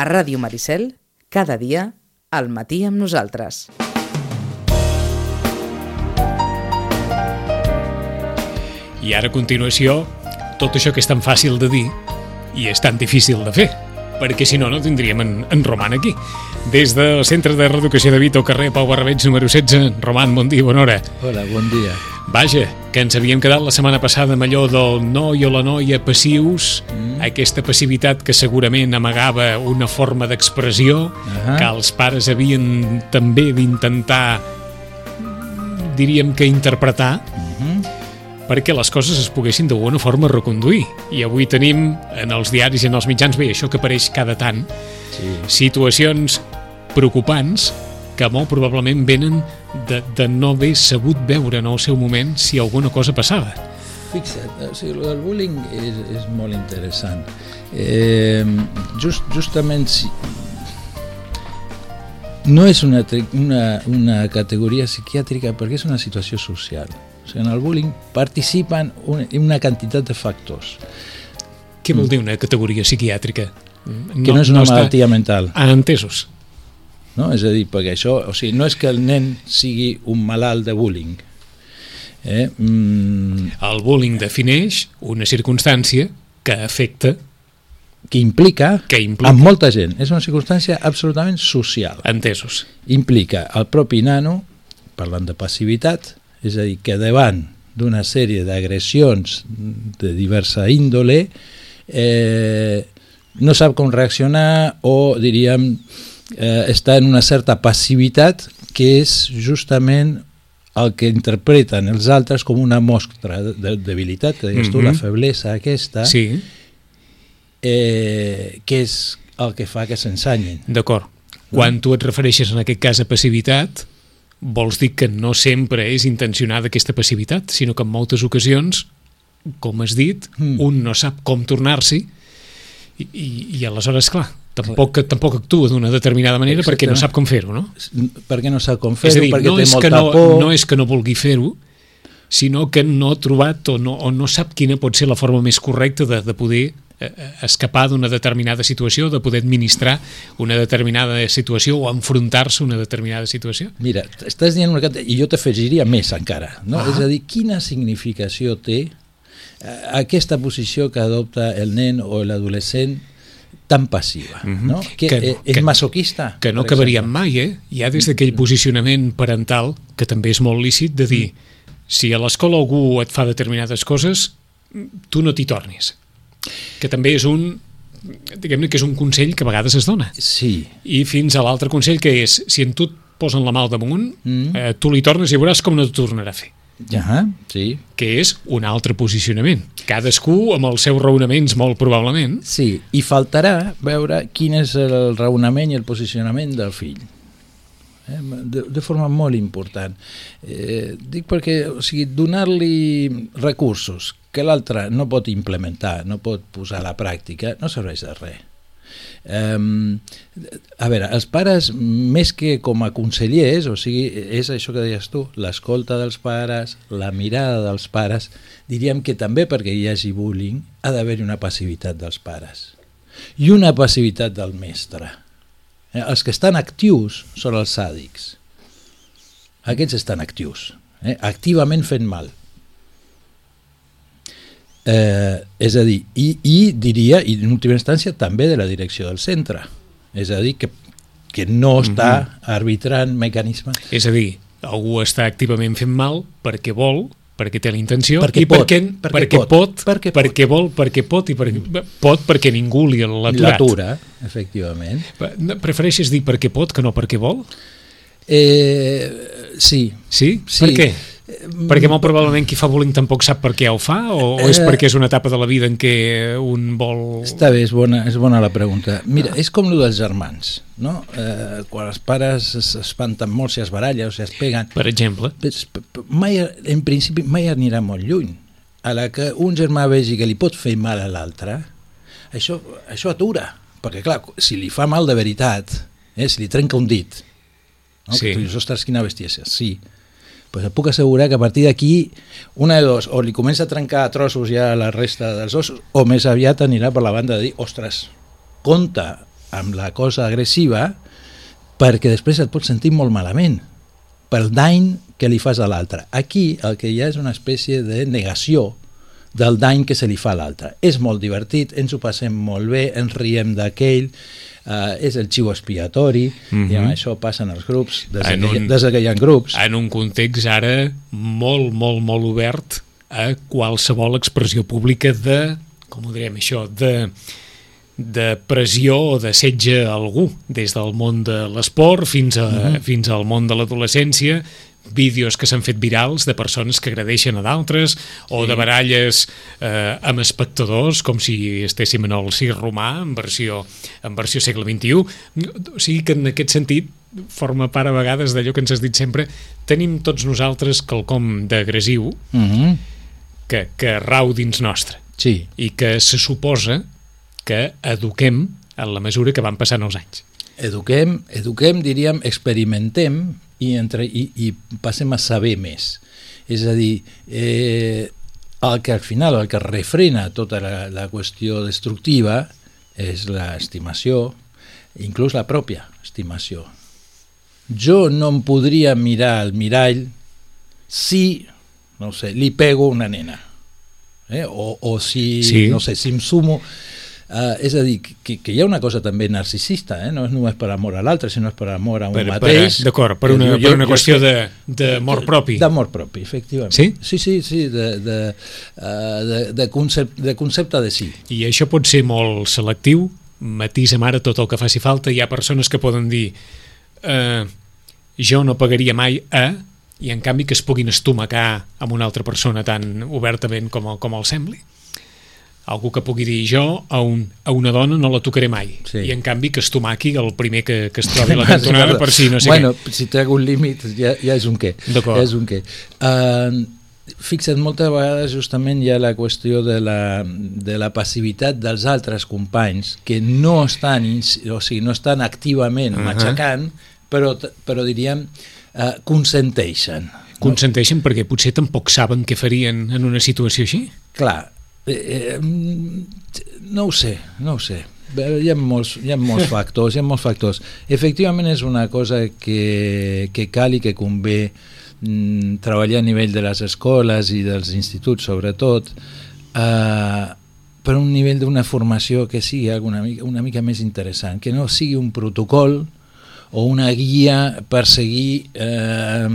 A Ràdio Maricel, cada dia, al matí amb nosaltres. I ara a continuació, tot això que és tan fàcil de dir i és tan difícil de fer, perquè si no, no tindríem en, en Roman aquí. Des del Centre de Reeducació de Vito, carrer Pau Barrabeig, número 16. Roman, bon dia, bona hora. Hola, bon dia. Vaja, que ens havíem quedat la setmana passada amb allò del noi o la noia passius, mm. Aquesta passivitat que segurament amagava una forma d'expressió, uh -huh. que els pares havien també d'intentar, diríem que interpretar, uh -huh perquè les coses es poguessin d'alguna forma reconduir. I avui tenim en els diaris i en els mitjans, bé, això que apareix cada tant, sí. situacions preocupants que molt probablement venen de, de no haver sabut veure en el seu moment si alguna cosa passava. Fixa't, o sigui, el del bullying és, és molt interessant. Eh, just, justament si, no és una, una, una categoria psiquiàtrica perquè és una situació social sigui, en el bullying participen una, una quantitat de factors. Què vol mm. dir una categoria psiquiàtrica? No, que no és una no malaltia està... mental. Ah, entesos. No? És a dir, perquè això, o sigui, no és que el nen sigui un malalt de bullying. Eh? Mm. El bullying defineix una circumstància que afecta que implica, que implica amb molta gent. És una circumstància absolutament social. Entesos. Implica el propi nano, parlant de passivitat, és a dir, que davant d'una sèrie d'agressions de diversa índole eh, no sap com reaccionar o, diríem, eh, està en una certa passivitat que és justament el que interpreten els altres com una mostra de debilitat, que deies mm -hmm. tu, la mhm. feblesa aquesta, sí. eh, que és el que fa que s'ensanyin. D'acord. Quan tu et refereixes en aquest cas a passivitat, vols dir que no sempre és intencionada aquesta passivitat, sinó que en moltes ocasions, com has dit, mm. un no sap com tornar-s'hi i, i, i aleshores, clar, tampoc, tampoc actua d'una determinada manera Exacte. perquè no sap com fer-ho, no? Perquè no sap com fer-ho, perquè no té molta que no, por... No és que no vulgui fer-ho, sinó que no ha trobat o no, o no sap quina pot ser la forma més correcta de, de poder Eh, eh, escapar d'una determinada situació, de poder administrar una determinada situació o enfrontar-se a una determinada situació? Mira, estàs dient una i jo t'afegiria més encara. No? Ah. És a dir, quina significació té eh, aquesta posició que adopta el nen o l'adolescent tan passiva, mm -hmm. no? que, que és que, masoquista. Que no acabaríem mai, eh? Ha des d'aquell posicionament parental, que també és molt lícit, de dir, si a l'escola algú et fa determinades coses, tu no t'hi tornis que també és un diguem-ne que és un consell que a vegades es dona. Sí. I fins a l'altre consell que és, si en tu et posen la mà al damunt, mm. eh, tu li tornes i veuràs com no t'ho tornarà a fer. Ja, sí. Que és un altre posicionament. Cadascú amb els seus raonaments, molt probablement. Sí, i faltarà veure quin és el raonament i el posicionament del fill. Eh? De, de forma molt important. Eh, dic perquè, o sigui, donar-li recursos que l'altre no pot implementar, no pot posar a la pràctica, no serveix de res. Um, a veure, els pares, més que com a consellers, o sigui, és això que deies tu, l'escolta dels pares, la mirada dels pares, diríem que també perquè hi hagi bullying ha d'haver-hi una passivitat dels pares i una passivitat del mestre. Eh, els que estan actius són els sàdics. Aquests estan actius, eh, activament fent mal Eh, és a dir, i, i diria, i en última instància, també de la direcció del centre. És a dir, que, que no està mm -hmm. arbitrant mecanismes. És a dir, algú està activament fent mal perquè vol, perquè té la intenció perquè i pot, perquè, perquè, perquè pot, pot perquè, perquè vol, perquè pot i perquè mm. pot perquè ningú li l'ha aturat. L'atura, efectivament. Prefereixes dir perquè pot que no perquè vol? Eh, sí. Sí? sí. Per què? Perquè molt probablement qui fa bullying tampoc sap per què ho fa o, o és eh, perquè és una etapa de la vida en què un vol... Està bé, és bona, és bona la pregunta. Mira, és com el dels germans, no? Eh, quan els pares s'espanten molt si es barallen o si es peguen... Per exemple. Mai, en principi mai anirà molt lluny. A la que un germà vegi que li pot fer mal a l'altre, això, això atura. Perquè clar, si li fa mal de veritat, eh, si li trenca un dit, no? sí. que tu dius, ostres, quina bestiesa, sí, pues et puc assegurar que a partir d'aquí una de dos, o li comença a trencar a trossos ja la resta dels ossos, o més aviat anirà per la banda de dir, ostres, compte amb la cosa agressiva perquè després et pots sentir molt malament pel dany que li fas a l'altre. Aquí el que hi ha és una espècie de negació del dany que se li fa a l'altre. És molt divertit, ens ho passem molt bé, ens riem d'aquell, uh, és el xiu expiatori, mm -hmm. i amb això passen els grups, des, En que, un- des que hi ha grups. En un context ara molt, molt, molt obert a qualsevol expressió pública de, com ho direm això, de de pressió o de setge a algú, des del món de l'esport fins, a, uh -huh. fins al món de l'adolescència, vídeos que s'han fet virals de persones que agradeixen a d'altres o de baralles eh, amb espectadors com si estéssim en el circ romà en versió, en versió segle XXI o sigui que en aquest sentit forma part a vegades d'allò que ens has dit sempre tenim tots nosaltres quelcom d'agressiu Mm -hmm. que, que rau dins nostre Sí, i que se suposa que eduquem en la mesura que van passant els anys. Eduquem, eduquem, diríem, experimentem i, entre, i, i passem a saber més. És a dir, eh, el que al final, el que refrena tota la, la qüestió destructiva és l'estimació, inclús la pròpia estimació. Jo no em podria mirar al mirall si, no sé, li pego una nena. Eh? O, o si, Sí. no sé, si em sumo... Uh, és a dir, que, que hi ha una cosa també narcisista, eh? no és només per amor a l'altre, sinó és per amor a un Per, mateix. D'acord, per Que una, per una qüestió d'amor propi. D'amor propi, efectivament. Sí? Sí, sí, sí, de, de, uh, de, de, concepte, de concepte de sí. I això pot ser molt selectiu, matisem ara tot el que faci falta. Hi ha persones que poden dir eh, jo no pagaria mai a i en canvi que es puguin estomacar amb una altra persona tan obertament com, el, com el sembli. Algú que pugui dir jo a, un, a una dona no la tocaré mai Sí. i en canvi que estomaqui el primer que, que es trobi a la cantonada per si no sé bueno, si té algun límit ja, ja és un què. Ja és un què. Uh, fixa't, moltes vegades justament hi ha la qüestió de la, de la passivitat dels altres companys que no estan, o sigui, no estan activament Ahà. matxacant, però, però diríem, uh, consenteixen. què. Consenteixen perquè potser tampoc saben què farien en una situació així. Clar, eh, eh, mm, no ho sé, no ho sé. Bé, Hi ha, molts, hi ha molts factors, hi ha molts factors. Efectivament és una cosa que, que cal i que convé mm, treballar a nivell de les escoles i dels instituts sobretot, eh, per un nivell d'una formació que sigui alguna mica, una mica més interessant, que no sigui un protocol o una guia per seguir eh,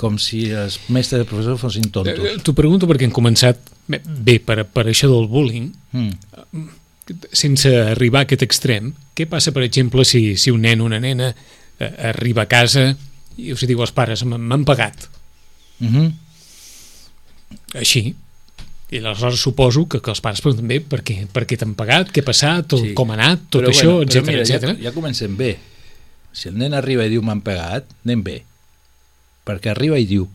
com si els mestres i professors fossin tontos. Eh, T'ho pregunto perquè hem començat bé, bé per, per això del bullying Mm. sense arribar a aquest extrem, què passa, per exemple, si, si un nen o una nena eh, arriba a casa i us diu als pares, "M- m'han pagat, Mm -hmm. així, i aleshores suposo que, que els pares pregunten bé per què, per què t'han pagat, què ha passat, tot, Sí. com ha anat, tot Però això, bueno, etc mira, etc. Ja, ja comencem bé. Si el nen arriba i diu m'han pegat, anem bé. Perquè arriba i diu.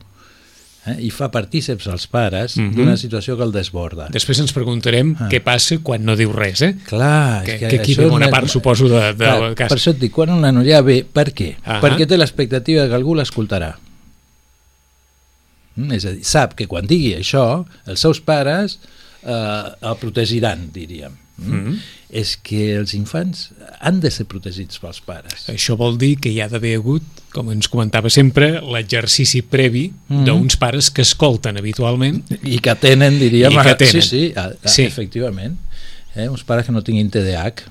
Eh? I fa partíceps als pares Mhm. d'una situació que el desborda. Després ens preguntarem Ah. què passa quan no diu res, eh? Clar, Que, és que aquí ve més- part, suposo, de, de Clar, cas. per això et dic, quan un nano ja ve, per què? Ahà. Perquè té l'expectativa que algú l'escoltarà. Mm, és a dir, sap que quan digui això, els seus pares eh, el protegiran, diríem. Mm? Mhm. És que els infants han de ser protegits pels pares. Això vol dir que hi ha d'haver hagut, com ens comentava sempre, l'exercici previ Mhm. d'uns pares que escolten habitualment I que tenen, diríem... I que tenen. Sí, sí, a, a, Sí. efectivament. Eh, uns pares que no tinguin TDAH,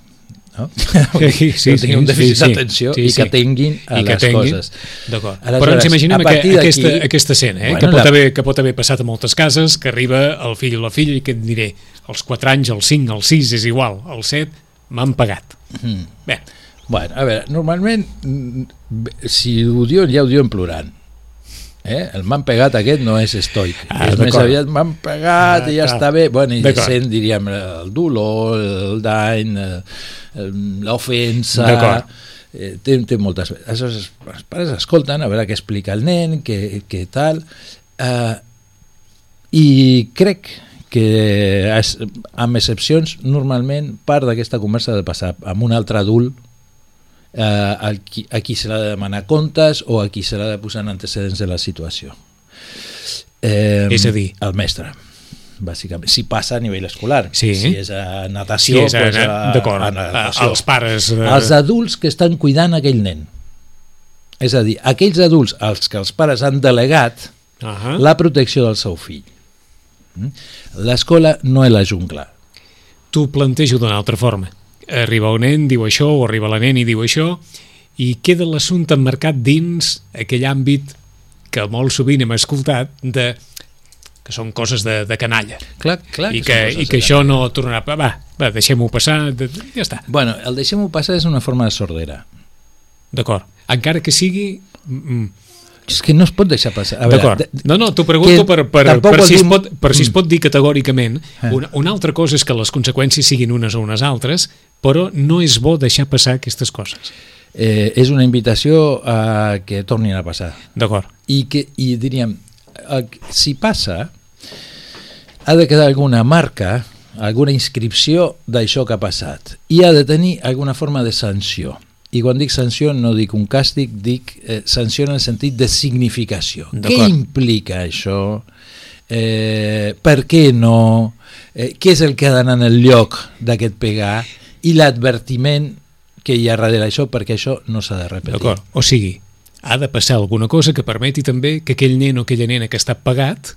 no? Sí, sí, que tinguin un dèficit sí, sí. d'atenció Sí, i sí. que tinguin a I que les tinguin. coses. D'acord. Però ens imaginem d'aquí- aquesta, aquesta escena, eh? Bueno, que, pot la- haver, que pot haver passat a moltes cases, que arriba el fill o la filla i que et diré, els 4 anys, els 5, els 6, és igual, els 7, m'han pagat. Mm. Bé, Bueno, a veure, normalment, mm, si ho diuen, ja ho diuen plorant. Eh? El m'han pegat aquest no és estoic. Ah, és més aviat m'han pegat Ah, i ja clar. està bé. Bueno, I sent, diríem, el dolor, el dany, l'ofensa... D'acord. Eh, té, té moltes... Aleshores, els pares escolten a veure què explica el nen, què, què tal... Eh, I crec que, es, amb excepcions, normalment part d'aquesta conversa ha de passar amb un altre adult eh, a, qui, a qui se l'ha de demanar comptes o a qui se l'ha de posar en antecedents de la situació. Eh, És a dir? El mestre. bàsicament. Si passa a nivell escolar. Sí. Si és a natació, Sí, és a- doncs a, a natació. Els pares, eh, Els adults que estan cuidant aquell nen. És a dir, aquells adults als que els pares han delegat Uh la protecció del seu fill. Mm? L'escola no és la jungla. T'ho plantejo d'una altra forma. Arriba un nen, diu això, o arriba la nen i diu això, i queda l'assumpte emmarcat dins aquell àmbit que molt sovint hem escoltat de que són coses de, de canalla. Clar, clar i que, coses i que això no tornarà va, va, va deixem-ho passar de, ja està, Bueno, el deixem-ho passar és una forma de sordera. d'acord. Encara que sigui mm, És que no es pot deixar passar. D'acord. No, no, t'ho pregunto per, per, per, si es pot, per si es Mm. pot dir categòricament. Eh. Una, una altra cosa és que les conseqüències siguin unes o unes altres, però no és bo deixar passar aquestes coses. eh, és una invitació a que tornin a passar. D'acord. I, que, i diríem, si passa, ha de quedar alguna marca, alguna inscripció d'això que ha passat. I ha de tenir alguna forma de sanció. I quan dic sanció no dic un càstig, dic eh, sanció en el sentit de significació. Què implica això? Eh, per què no? Eh, què és el que ha d'anar en el lloc d'aquest pegar? I l'advertiment que hi ha darrere això, perquè això no s'ha de repetir. D'acord. O sigui, ha de passar alguna cosa que permeti també que aquell nen o aquella nena que està pagat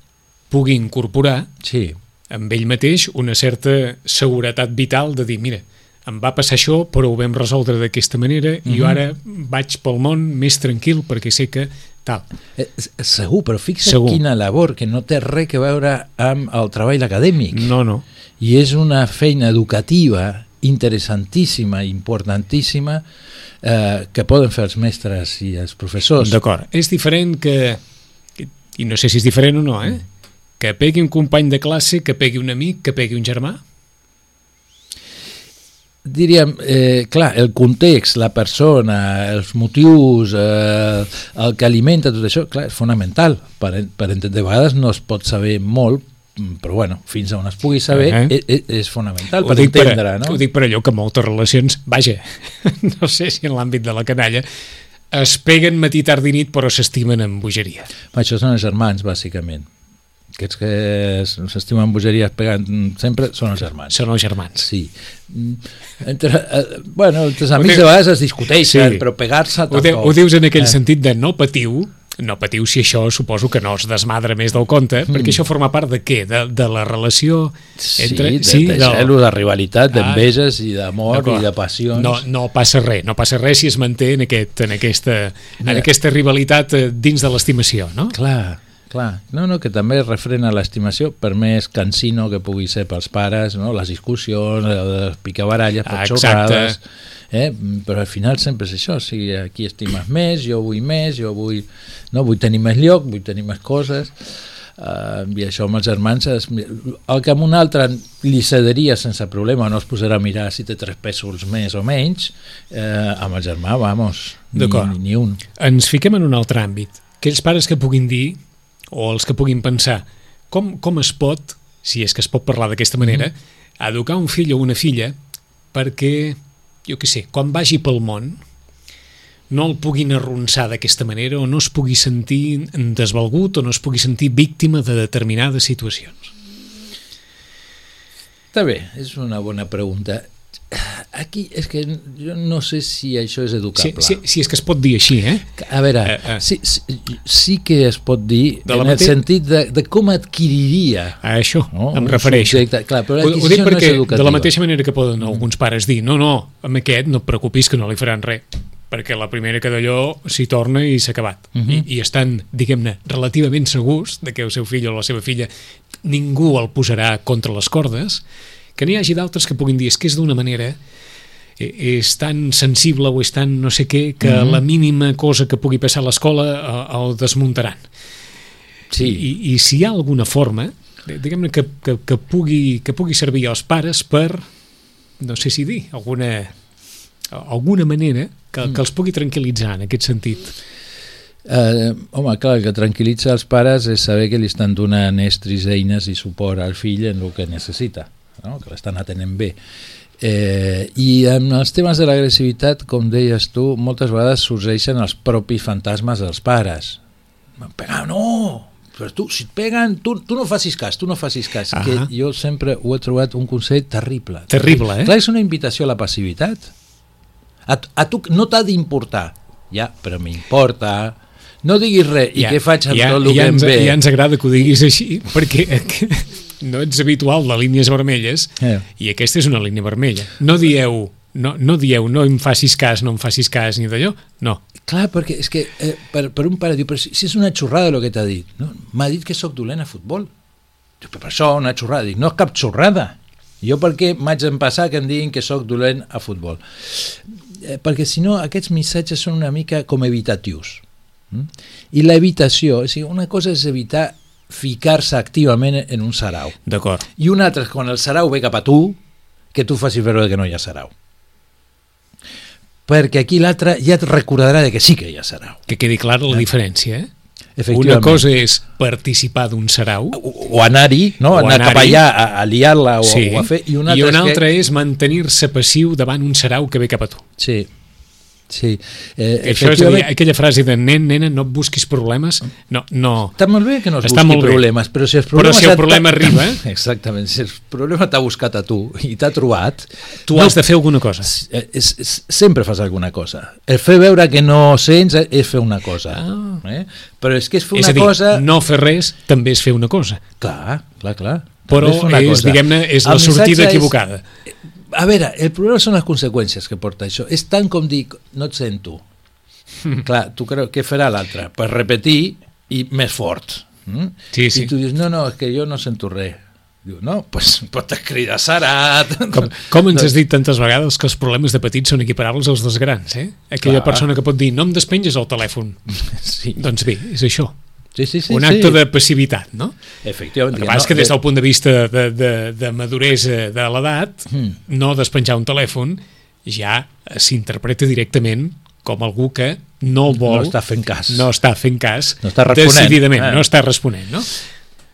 pugui incorporar Sí. amb ell mateix una certa seguretat vital de dir, mira, em va passar això, però ho vam resoldre d'aquesta manera i jo ara vaig pel món més tranquil perquè sé que tal. Eh, segur, però fixa't Segur. quina labor que no té res que veure amb el treball acadèmic. No, no. I és una feina educativa interessantíssima, importantíssima, eh, que poden fer els mestres i els professors. D'acord. És diferent que, que- i no sé si és diferent o no, eh? que pegui un company de classe, que pegui un amic, que pegui un germà. Diríem, eh, clar, el context, la persona, els motius, eh, el que alimenta tot això, clar, és fonamental. Per, per entendre, de vegades no es pot saber molt, però bueno, fins on es pugui saber Eh. eh. és, és fonamental Ho per dic per, entendre, no? ho dic per allò que moltes relacions, vaja, no sé si en l'àmbit de la canalla, es peguen matí, tard i nit, però s'estimen amb bogeria. Això són els germans, bàsicament. Aquests que s'estimen bogeries pegant sempre són els germans. Són els germans. Sí. Mm, Entre, eh, bueno, entre els amics de vegades es discuteixen, Sí. però pegar-se Ho, de, ho dius en aquell Eh. sentit de no patiu, no patiu si això suposo que no es desmadra més del compte, perquè això forma part de què? De, de la relació Sí, entre... de, de del- gelo, de rivalitat, Ah, d'enveges i d'amor i de passions. No, no passa res, no passa res si es manté en, aquest, en, aquesta, en Ja. aquesta rivalitat eh, dins de l'estimació, no? Clar, clar. No, no, que també refrena l'estimació, per més cansino que pugui ser pels pares, no? les discussions, les picabaralles, Ah, per exacte. xorrades... Eh? Però al final sempre és això, o sigui, aquí estimes més, jo vull més, jo vull, no, vull tenir més lloc, vull tenir més coses, uh, i això amb els germans, es, el que amb un altre li cederia sense problema, no es posarà a mirar si té tres pèsols més o menys, eh, amb el germà, vamos, ni, ni, ni un. Ens fiquem en un altre àmbit. Aquells pares que puguin dir, o els que puguin pensar, com, com es pot, si és que es pot parlar d'aquesta manera, educar un fill o una filla perquè, jo què sé, quan vagi pel món, no el puguin arronsar d'aquesta manera o no es pugui sentir desvalgut o no es pugui sentir víctima de determinades situacions. Està bé, és una bona pregunta. Aquí és que jo no sé si això és Si, educable. si, si és que es pot dir així, eh? A veure, Eh, eh. Sí, sí, sí que es pot dir De en el mate- sentit de, de com adquiriria A això no? em refereixo. subjecte. Clar, però Ho, ho dic no és perquè, educativa. de la mateixa manera que poden alguns pares dir no, no, amb aquest no et preocupis que no li faran res, perquè la primera que d'allò s'hi torna i s'ha acabat. Mhm. I, I estan, diguem-ne, relativament segurs de que el seu fill o la seva filla ningú el posarà contra les cordes, que n'hi hagi d'altres que puguin dir és que és d'una manera eh, és tan sensible o és tan no sé què que Mhm. la mínima cosa que pugui passar a l'escola eh, el desmuntaran. Sí, I, I si hi ha alguna forma, diguem-ne, que, que, que, pugui, que pugui servir als pares per, no sé si dir, alguna, alguna manera que, que els pugui tranquil·litzar en aquest sentit. Eh, home, clar, el que tranquil·litza els pares és saber que li estan donant estris, eines i suport al fill en el que necessita, no? que l'estan atenent bé. Eh, I en els temes de l'agressivitat, com deies tu, moltes vegades sorgeixen els propis fantasmes dels pares. Pegat, no! però tu, si et peguen, tu, tu no facis cas, tu no facis cas. Ah. Que jo sempre ho he trobat un consell terrible. Terrible, eh? Clar, és una invitació a la passivitat. A, a tu no t'ha d'importar. Ja, però m'importa. No diguis res. I què faig amb ja, tot el ja que em ens, ve? Ja ens agrada que ho diguis així, perquè no ets habitual de línies vermelles Eh. i aquesta és una línia vermella. No dieu, no, no dieu, no em facis cas, no em facis cas, ni d'allò. No. Clar, perquè és que eh, per, per un pare diu, però si, si és una xorrada el que t'ha dit. No? M'ha dit que sóc dolent a futbol. Diu, però per això una xorrada. Dic, no és cap xorrada. Jo per què m'haig d'empassar que em diguin que sóc dolent a futbol? Eh, perquè si no aquests missatges són una mica com evitatius. Mm? I l'evitació, o sigui, una cosa és evitar ficar-se activament en un sarau. D'acord. I una altra és quan el sarau ve cap a tu, que tu facis veure que no hi ha sarau. Perquè aquí l'altre ja et recordarà de que sí que hi ha sarau. Que quedi clara la diferència, eh? Una cosa és participar d'un sarau, o, o anar-hi, no? O anar cap allà a, a liar-la o, sí, o a fer, i una i altra, una és altra que... és mantenir-se passiu davant un sarau que ve cap a tu. Sí, sí. Eh, això és a dir, aquella frase de nen, nena, no et busquis problemes, no, no. Està molt bé que no es Està busqui bé. problemes, però si el Però problema, si el problema arriba, eh? Exactament, si el problema t'ha buscat a tu i t'ha trobat, Tu no, has de fer alguna cosa. eh, és, és, sempre fas alguna cosa. El fer veure que no sents és fer una cosa. Ah. Eh? Però és que és fer És una a dir, cosa... no fer res també és fer una cosa. Clar, clar, clar. Però També una és, diguem-ne, és la sortida missatge és- equivocada. A veure, el problema són les conseqüències que porta això. És tant com dir, no et sento. Clar, tu creus, què farà l'altre? Per repetir i més fort. Mm? Sí, sí. I tu dius, no, no, és que jo no sento res. Diu, no, pues, pot cridar Sarat. Com, com ens has dit tantes vegades que els problemes de petits són equiparables als dels grans, eh? Aquella Clar. persona que pot dir, no em despenges el telèfon. Sí, Doncs bé, és això. Sí, sí. sí un sí. acte de passivitat, no? Efectivament. El que passa és que des del punt de vista de, de, de maduresa de l'edat, Mm. no despenjar un telèfon ja s'interpreta directament com algú que no vol... No està fent cas. No està fent cas. No està responent. Decididament, Eh. no està responent, no?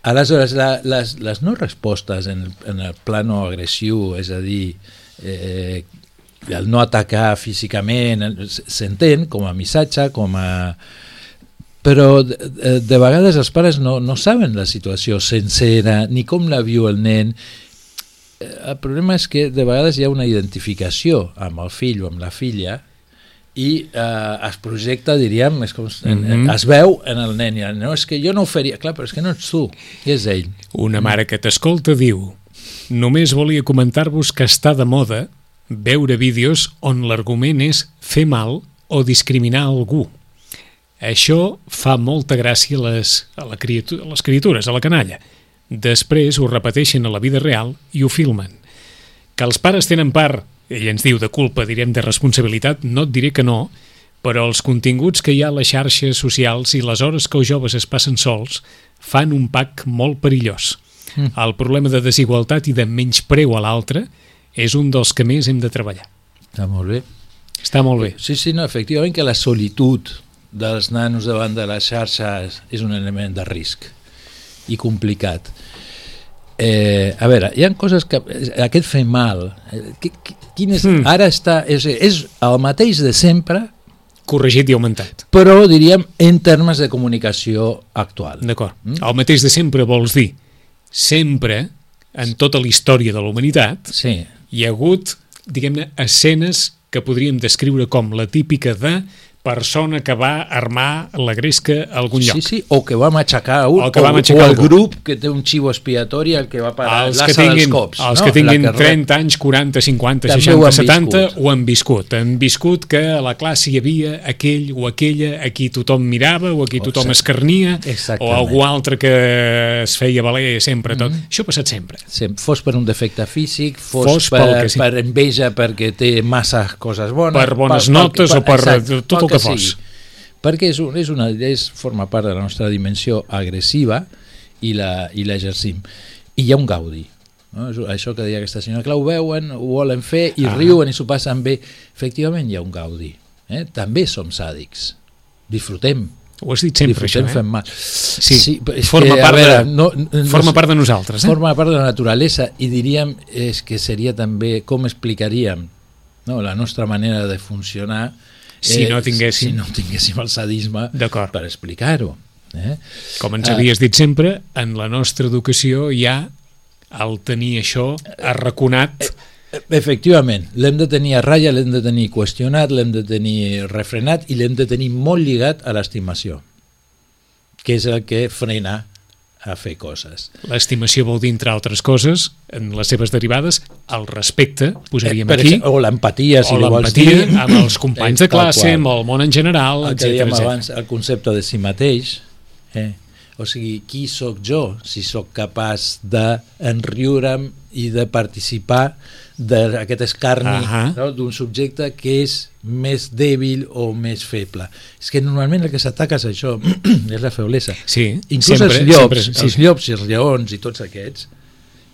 Aleshores, la, les, les no respostes en, en el plano agressiu, és a dir, eh, el no atacar físicament, eh, s'entén com a missatge, com a... Però de, de- de vegades els pares no, no saben la situació sencera, ni com la viu el nen. Eh, El problema és que de vegades hi ha una identificació amb el fill o amb la filla i eh, es projecta, diríem, és com, en, en, Mhm. es veu en el nen, i el no, és que jo no ho faria, clar, però és que no ets tu, és ell. Una mare que t'escolta diu Només volia comentar-vos que està de moda veure vídeos on l'argument és fer mal o discriminar algú. Això fa molta gràcia a les, a, la criatura, a les criatures, a la canalla. Després ho repeteixen a la vida real i ho filmen. Que els pares tenen part, ell ens diu de culpa, direm de responsabilitat, no et diré que no, però els continguts que hi ha a les xarxes socials i les hores que els joves es passen sols fan un pack molt perillós. Mm. El problema de desigualtat i de menyspreu a l'altre és un dels que més hem de treballar. Està molt bé. Està molt bé. Sí, sí, no, efectivament que la solitud dels nanos davant de les xarxes és un element de risc i complicat. Eh, a veure, hi ha coses que... Aquest fer mal... Eh, qui- qui- quin és, Mm. Ara està... És, és el mateix de sempre, Corregit i augmentat. però diríem en termes de comunicació actual. D'acord. Mm. El mateix de sempre vols dir sempre, en tota la història de la humanitat, Sí, hi ha hagut, diguem-ne, escenes que podríem descriure com la típica de persona que va armar la gresca a algun lloc. sí, sí, o que va matxacar un, O que va matxacar o el algú. grup que té un xivo expiatori el que va parar els l'assa que tinguin, dels cops. els no? que tinguin La que 30 anys, 40, 50, També 60, ho han 70 viscut. ho han viscut. Han viscut que a la classe hi havia aquell o aquella a qui tothom mirava o a qui O tothom sí. escarnia o Exactament. algú altre que es feia valer sempre tot. Mm-hmm. Això ha passat sempre. Sí, fos per un defecte físic, fos, Fos per, pel que sí. per enveja perquè té massa coses bones, Per bones pel- notes o per tot pel el que fos. sigui. Perquè és, un, és una, és, forma part de la nostra dimensió agressiva i la- i l'exercim. I hi ha un gaudi. No? Això que deia aquesta senyora, clar, ho veuen, ho volen fer i Ah. riuen i s'ho passen bé. Efectivament hi ha un gaudi. Eh? També som sàdics. Disfrutem. Ho has dit sempre, Disfrutem això, eh? mal. Sí, és forma que, part de- veure, no, no, Forma part de nosaltres, eh? forma part de la naturalesa i diríem és que seria també com explicaríem no, la nostra manera de funcionar Si no tinguéssim. si no tinguéssim el sadisme per explicar-ho Eh? Com ens havies dit sempre, en la nostra educació ja el tenir això arraconat... Efectivament, l'hem de tenir a ratlla, l'hem de tenir qüestionat, l'hem de tenir refrenat i l'hem de tenir molt lligat a l'estimació, que és el que frena a fer coses. L'estimació vol dir, entre altres coses, en les seves derivades, el respecte, posaríem per aquí, exemple, o l'empatia, si o li vols l'empatia dir. amb els companys de Eh, classe, amb el món en general, el que dèiem abans, el concepte de si mateix, eh? o sigui, qui sóc jo si sóc capaç d'enriure'm i de participar d'aquest escarni Ahà. no? d'un subjecte que és més dèbil o més feble. És que normalment el que s'ataca és això, és la feblesa. Sí, Inclús sempre, els llops, sempre, sí, els llops i els lleons i tots aquests,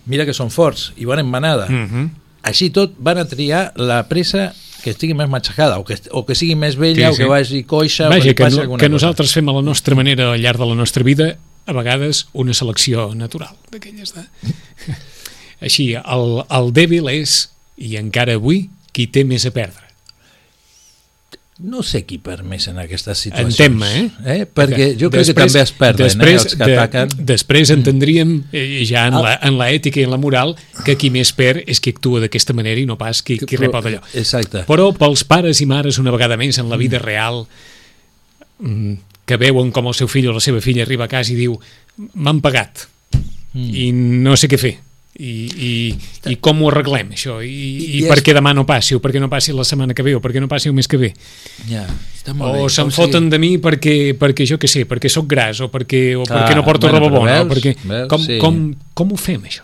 mira que són forts i van en manada. Mhm. Així tot van a triar la presa que estigui més matxacada o que, o que sigui més vella Sí, o sí. que vagi coixa o que Vaja, li que, passi no, alguna que cosa. nosaltres fem a la nostra manera al llarg de la nostra vida, a vegades una selecció natural d'aquelles de... Així, el, el dèbil és, i encara avui, qui té més a perdre. No sé qui perd més en aquestes situacions. Entén-me, eh? eh? Perquè jo crec que també es perden, després, eh? els que de- ataquen. Després entendríem, eh, ja en Ah. la, en la ètica i en la moral, que qui més perd és qui actua d'aquesta manera i no pas qui, qui rep el d'allò. Exacte. Però pels pares i mares, una vegada més, en la vida real, mm, que veuen com el seu fill o la seva filla arriba a casa i diu m'han pagat Mm. i no sé què fer i, i, i com ho arreglem això i, i, I per què demà no passi o per què no passi la setmana que ve o per què no passi el mes que ve Ja, està molt o bé. se'n sigui, foten de mi perquè, perquè jo què sé, perquè sóc gras o perquè, o Clar, perquè no porto bueno, roba bona o veus, perquè, veus, com, sí. com, com ho fem això?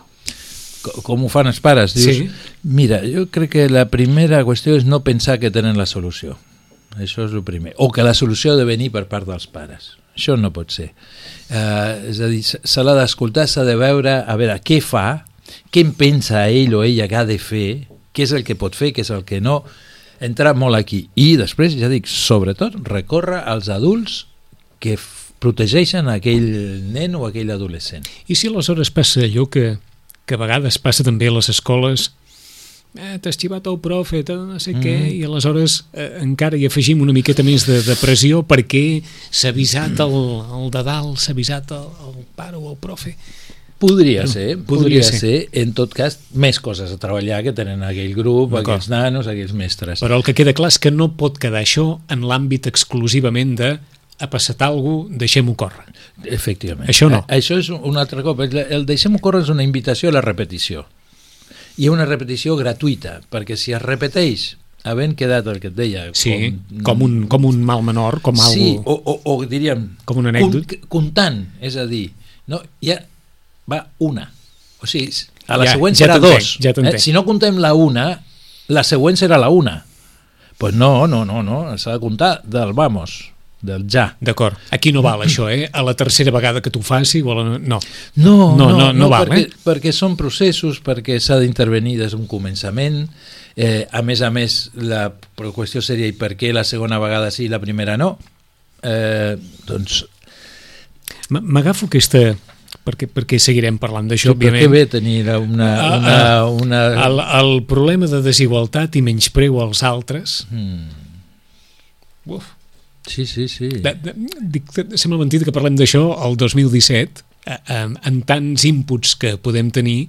co- Com ho fan els pares? Dius, Sí. Mira, jo crec que la primera qüestió és no pensar que tenen la solució. Això és el primer. O que la solució ha de venir per part dels pares. Això no pot ser. Uh, és a dir, se l'ha d'escoltar, s'ha de veure, a veure, què fa, què en pensa ell o ella que ha de fer, què és el que pot fer, què és el que no, entrar molt aquí. I després, ja dic, sobretot, recórrer als adults que protegeixen aquell nen o aquell adolescent. I si aleshores passa allò que, que a vegades passa també a les escoles eh, t'ha estivat el profe, no sé mm. què, i aleshores eh, encara hi afegim una miqueta més de, de pressió perquè s'ha avisat el, el de dalt, s'ha avisat el, el pare o el profe. Podria Bueno, ser, podria podria, ser. ser. En tot cas, més coses a treballar que tenen aquell grup, aquells nanos, aquells mestres. Però el que queda clar és que no pot quedar això en l'àmbit exclusivament de ha passat alguna cosa, deixem-ho córrer. Efectivament. Això no. Eh, Això és un altre cop. El, deixem-ho córrer és una invitació a la repetició. I una repetició gratuïta, perquè si es repeteix havent quedat el que et deia Sí, com, com, un, com un mal menor, com sí, algo... o, o, o diríem Com una anècdota. comptant, és a dir no, ja va una o sigui, a la Ja, següent ja serà dos ja eh? si no comptem la una la següent serà la una pues no, no, no, no s'ha de comptar del vamos del ja D'acord, aquí no val això, eh? A la tercera vegada que t'ho faci, o la... no. No, No, no, no val, perquè, eh? perquè són processos, perquè s'ha d'intervenir des d'un començament. Eh, a més a més, la qüestió seria i per què la segona vegada sí i la primera no? Eh, doncs, M'agafo aquesta... Perquè, perquè seguirem parlant d'això, òbviament. bé tenir una... Una, una... El, el problema de desigualtat i menyspreu als altres... Mm, Uf, sí, sí, sí. de, de, dic, sembla mentida que parlem d'això el 2017, eh, eh, en tants inputs que podem tenir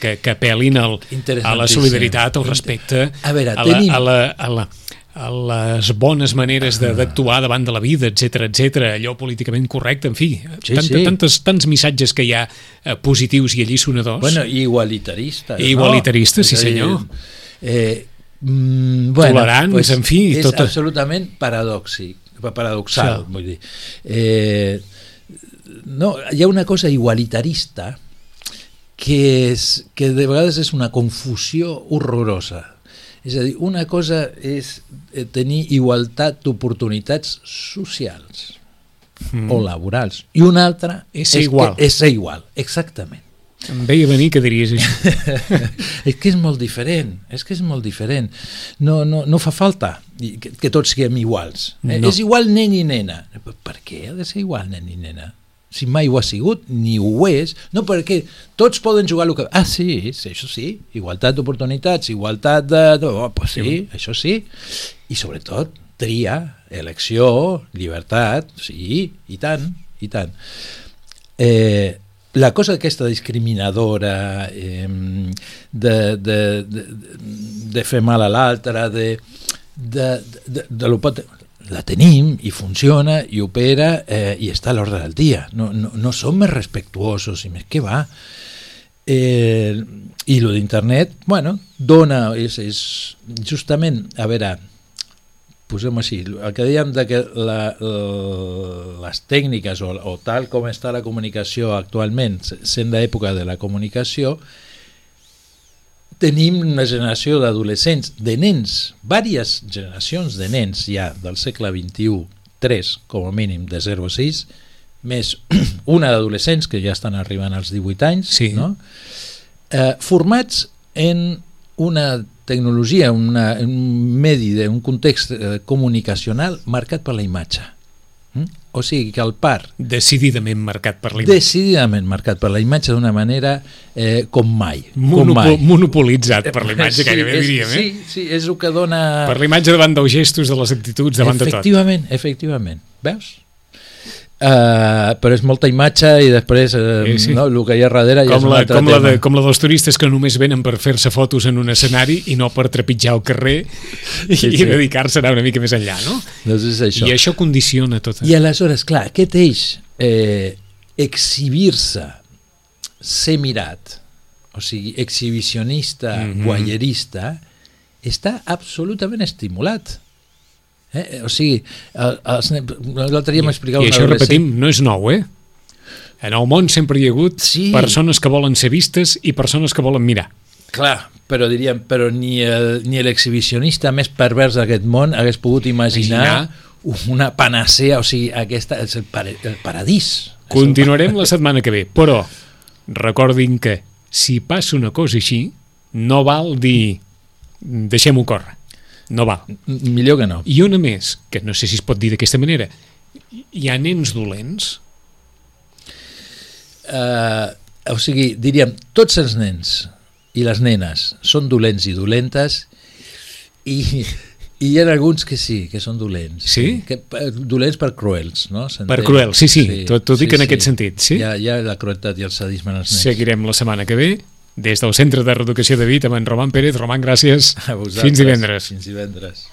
que, que apel·lin al, a la solidaritat, al respecte, A veure, a, la, tenim- a, la, a, la, les bones maneres de- d'actuar davant de la vida, etc etc, allò políticament correcte, en fi, Sí, tanta, sí. Tantes, tants missatges que hi ha eh, positius i allisonadors. Bueno, i igualitaristes. I igualitaristes, sí, És a dir, senyor. Eh, mm, bueno, Tolerants, en fi, És tot- absolutament paradoxic, paradoxal, Sí. vull dir. Eh, no, hi ha una cosa igualitarista que, és, que de vegades és una confusió horrorosa. És a dir, una cosa és eh, tenir igualtat d'oportunitats socials Mm. o laborals i una altra És ser igual. Que és ser igual, exactament. Em veia venir que diries això. és que és molt diferent, és que és molt diferent. No, no, no fa falta que, que tots siguem iguals. Eh? No. És igual nen i nena. Per què ha de ser igual nen i nena? Si mai ho ha sigut, ni ho és. No, perquè tots poden jugar el que... Ah, sí, sí això sí. Igualtat d'oportunitats, igualtat de... de... Oh, pues sí, això sí. I sobretot, tria, elecció, llibertat, sí, i tant, i tant. Eh, la cosa aquesta discriminadora eh, de, de, de, de fer mal a l'altre de, de, de, de lo pot, la tenim i funciona i opera eh, i està a l'ordre del dia. No, no, no som més respectuosos i més que va? Eh, i lo d'internet bueno, dona és, és justament a veure posem així, el que dèiem de que la, les tècniques o, o tal com està la comunicació actualment, sent d'època de la comunicació, tenim una generació d'adolescents, de nens, diverses generacions de nens ja del segle XXI, tres com a mínim de 0 a 6, més una d'adolescents que ja estan arribant als 18 anys, sí. no? eh, formats en una tecnologia, una, un medi, un context eh, comunicacional marcat per la imatge. Mm? O sigui que el par... Decididament marcat per la imatge. Decididament marcat per la imatge d'una manera eh, com mai. Monopo com mai. Monopolitzat per la imatge, sí, gairebé és, diríem. Eh? Sí, sí, és el que dona... Per la imatge davant dels gestos, de les actituds, davant de tot. Efectivament, efectivament. Veus? Uh, però és molta imatge i després uh, sí, sí. No, el que hi ha darrere com ja és la, com tema. la, de, com la dels turistes que només venen per fer-se fotos en un escenari i no per trepitjar el carrer i, Sí, i dedicar-se a anar una mica més enllà, no? Doncs és això. I això condiciona tot. I aleshores, clar, aquest eix, eh, exhibir-se, ser mirat, o sigui, exhibicionista, mm. -hmm. guayerista, està absolutament estimulat. Eh? O sigui, l'altre dia m'explicava I un això, repetim, no és nou, eh? En el món sempre hi ha hagut Sí. persones que volen ser vistes i persones que volen mirar. Clar, però diríem, però ni el- ni l'exhibicionista més pervers d'aquest món hagués pogut imaginar, una panacea, o sigui, aquesta, és el, pare, el paradís. Continuarem la setmana que ve, però recordin que si passa una cosa així, no val dir deixem-ho córrer. No val. M- Millor que no. I una més, que no sé si es pot dir d'aquesta manera, hi ha nens dolents? Uh, o sigui, diríem, tots els nens i les nenes són dolents i dolentes i, i hi ha alguns que sí, que són dolents. Sí? Que, eh, dolents per cruels, no? Per S'entén? cruel, sí, sí, t'ho t'ho dic en aquest sentit, sí? Hi ha, hi ha la crueltat i el sadisme en els nens. Seguirem la setmana que ve des del Centre de Reeducació de Vit amb en Roman Pérez. Roman, gràcies. A vosaltres. Fins divendres. Fins divendres.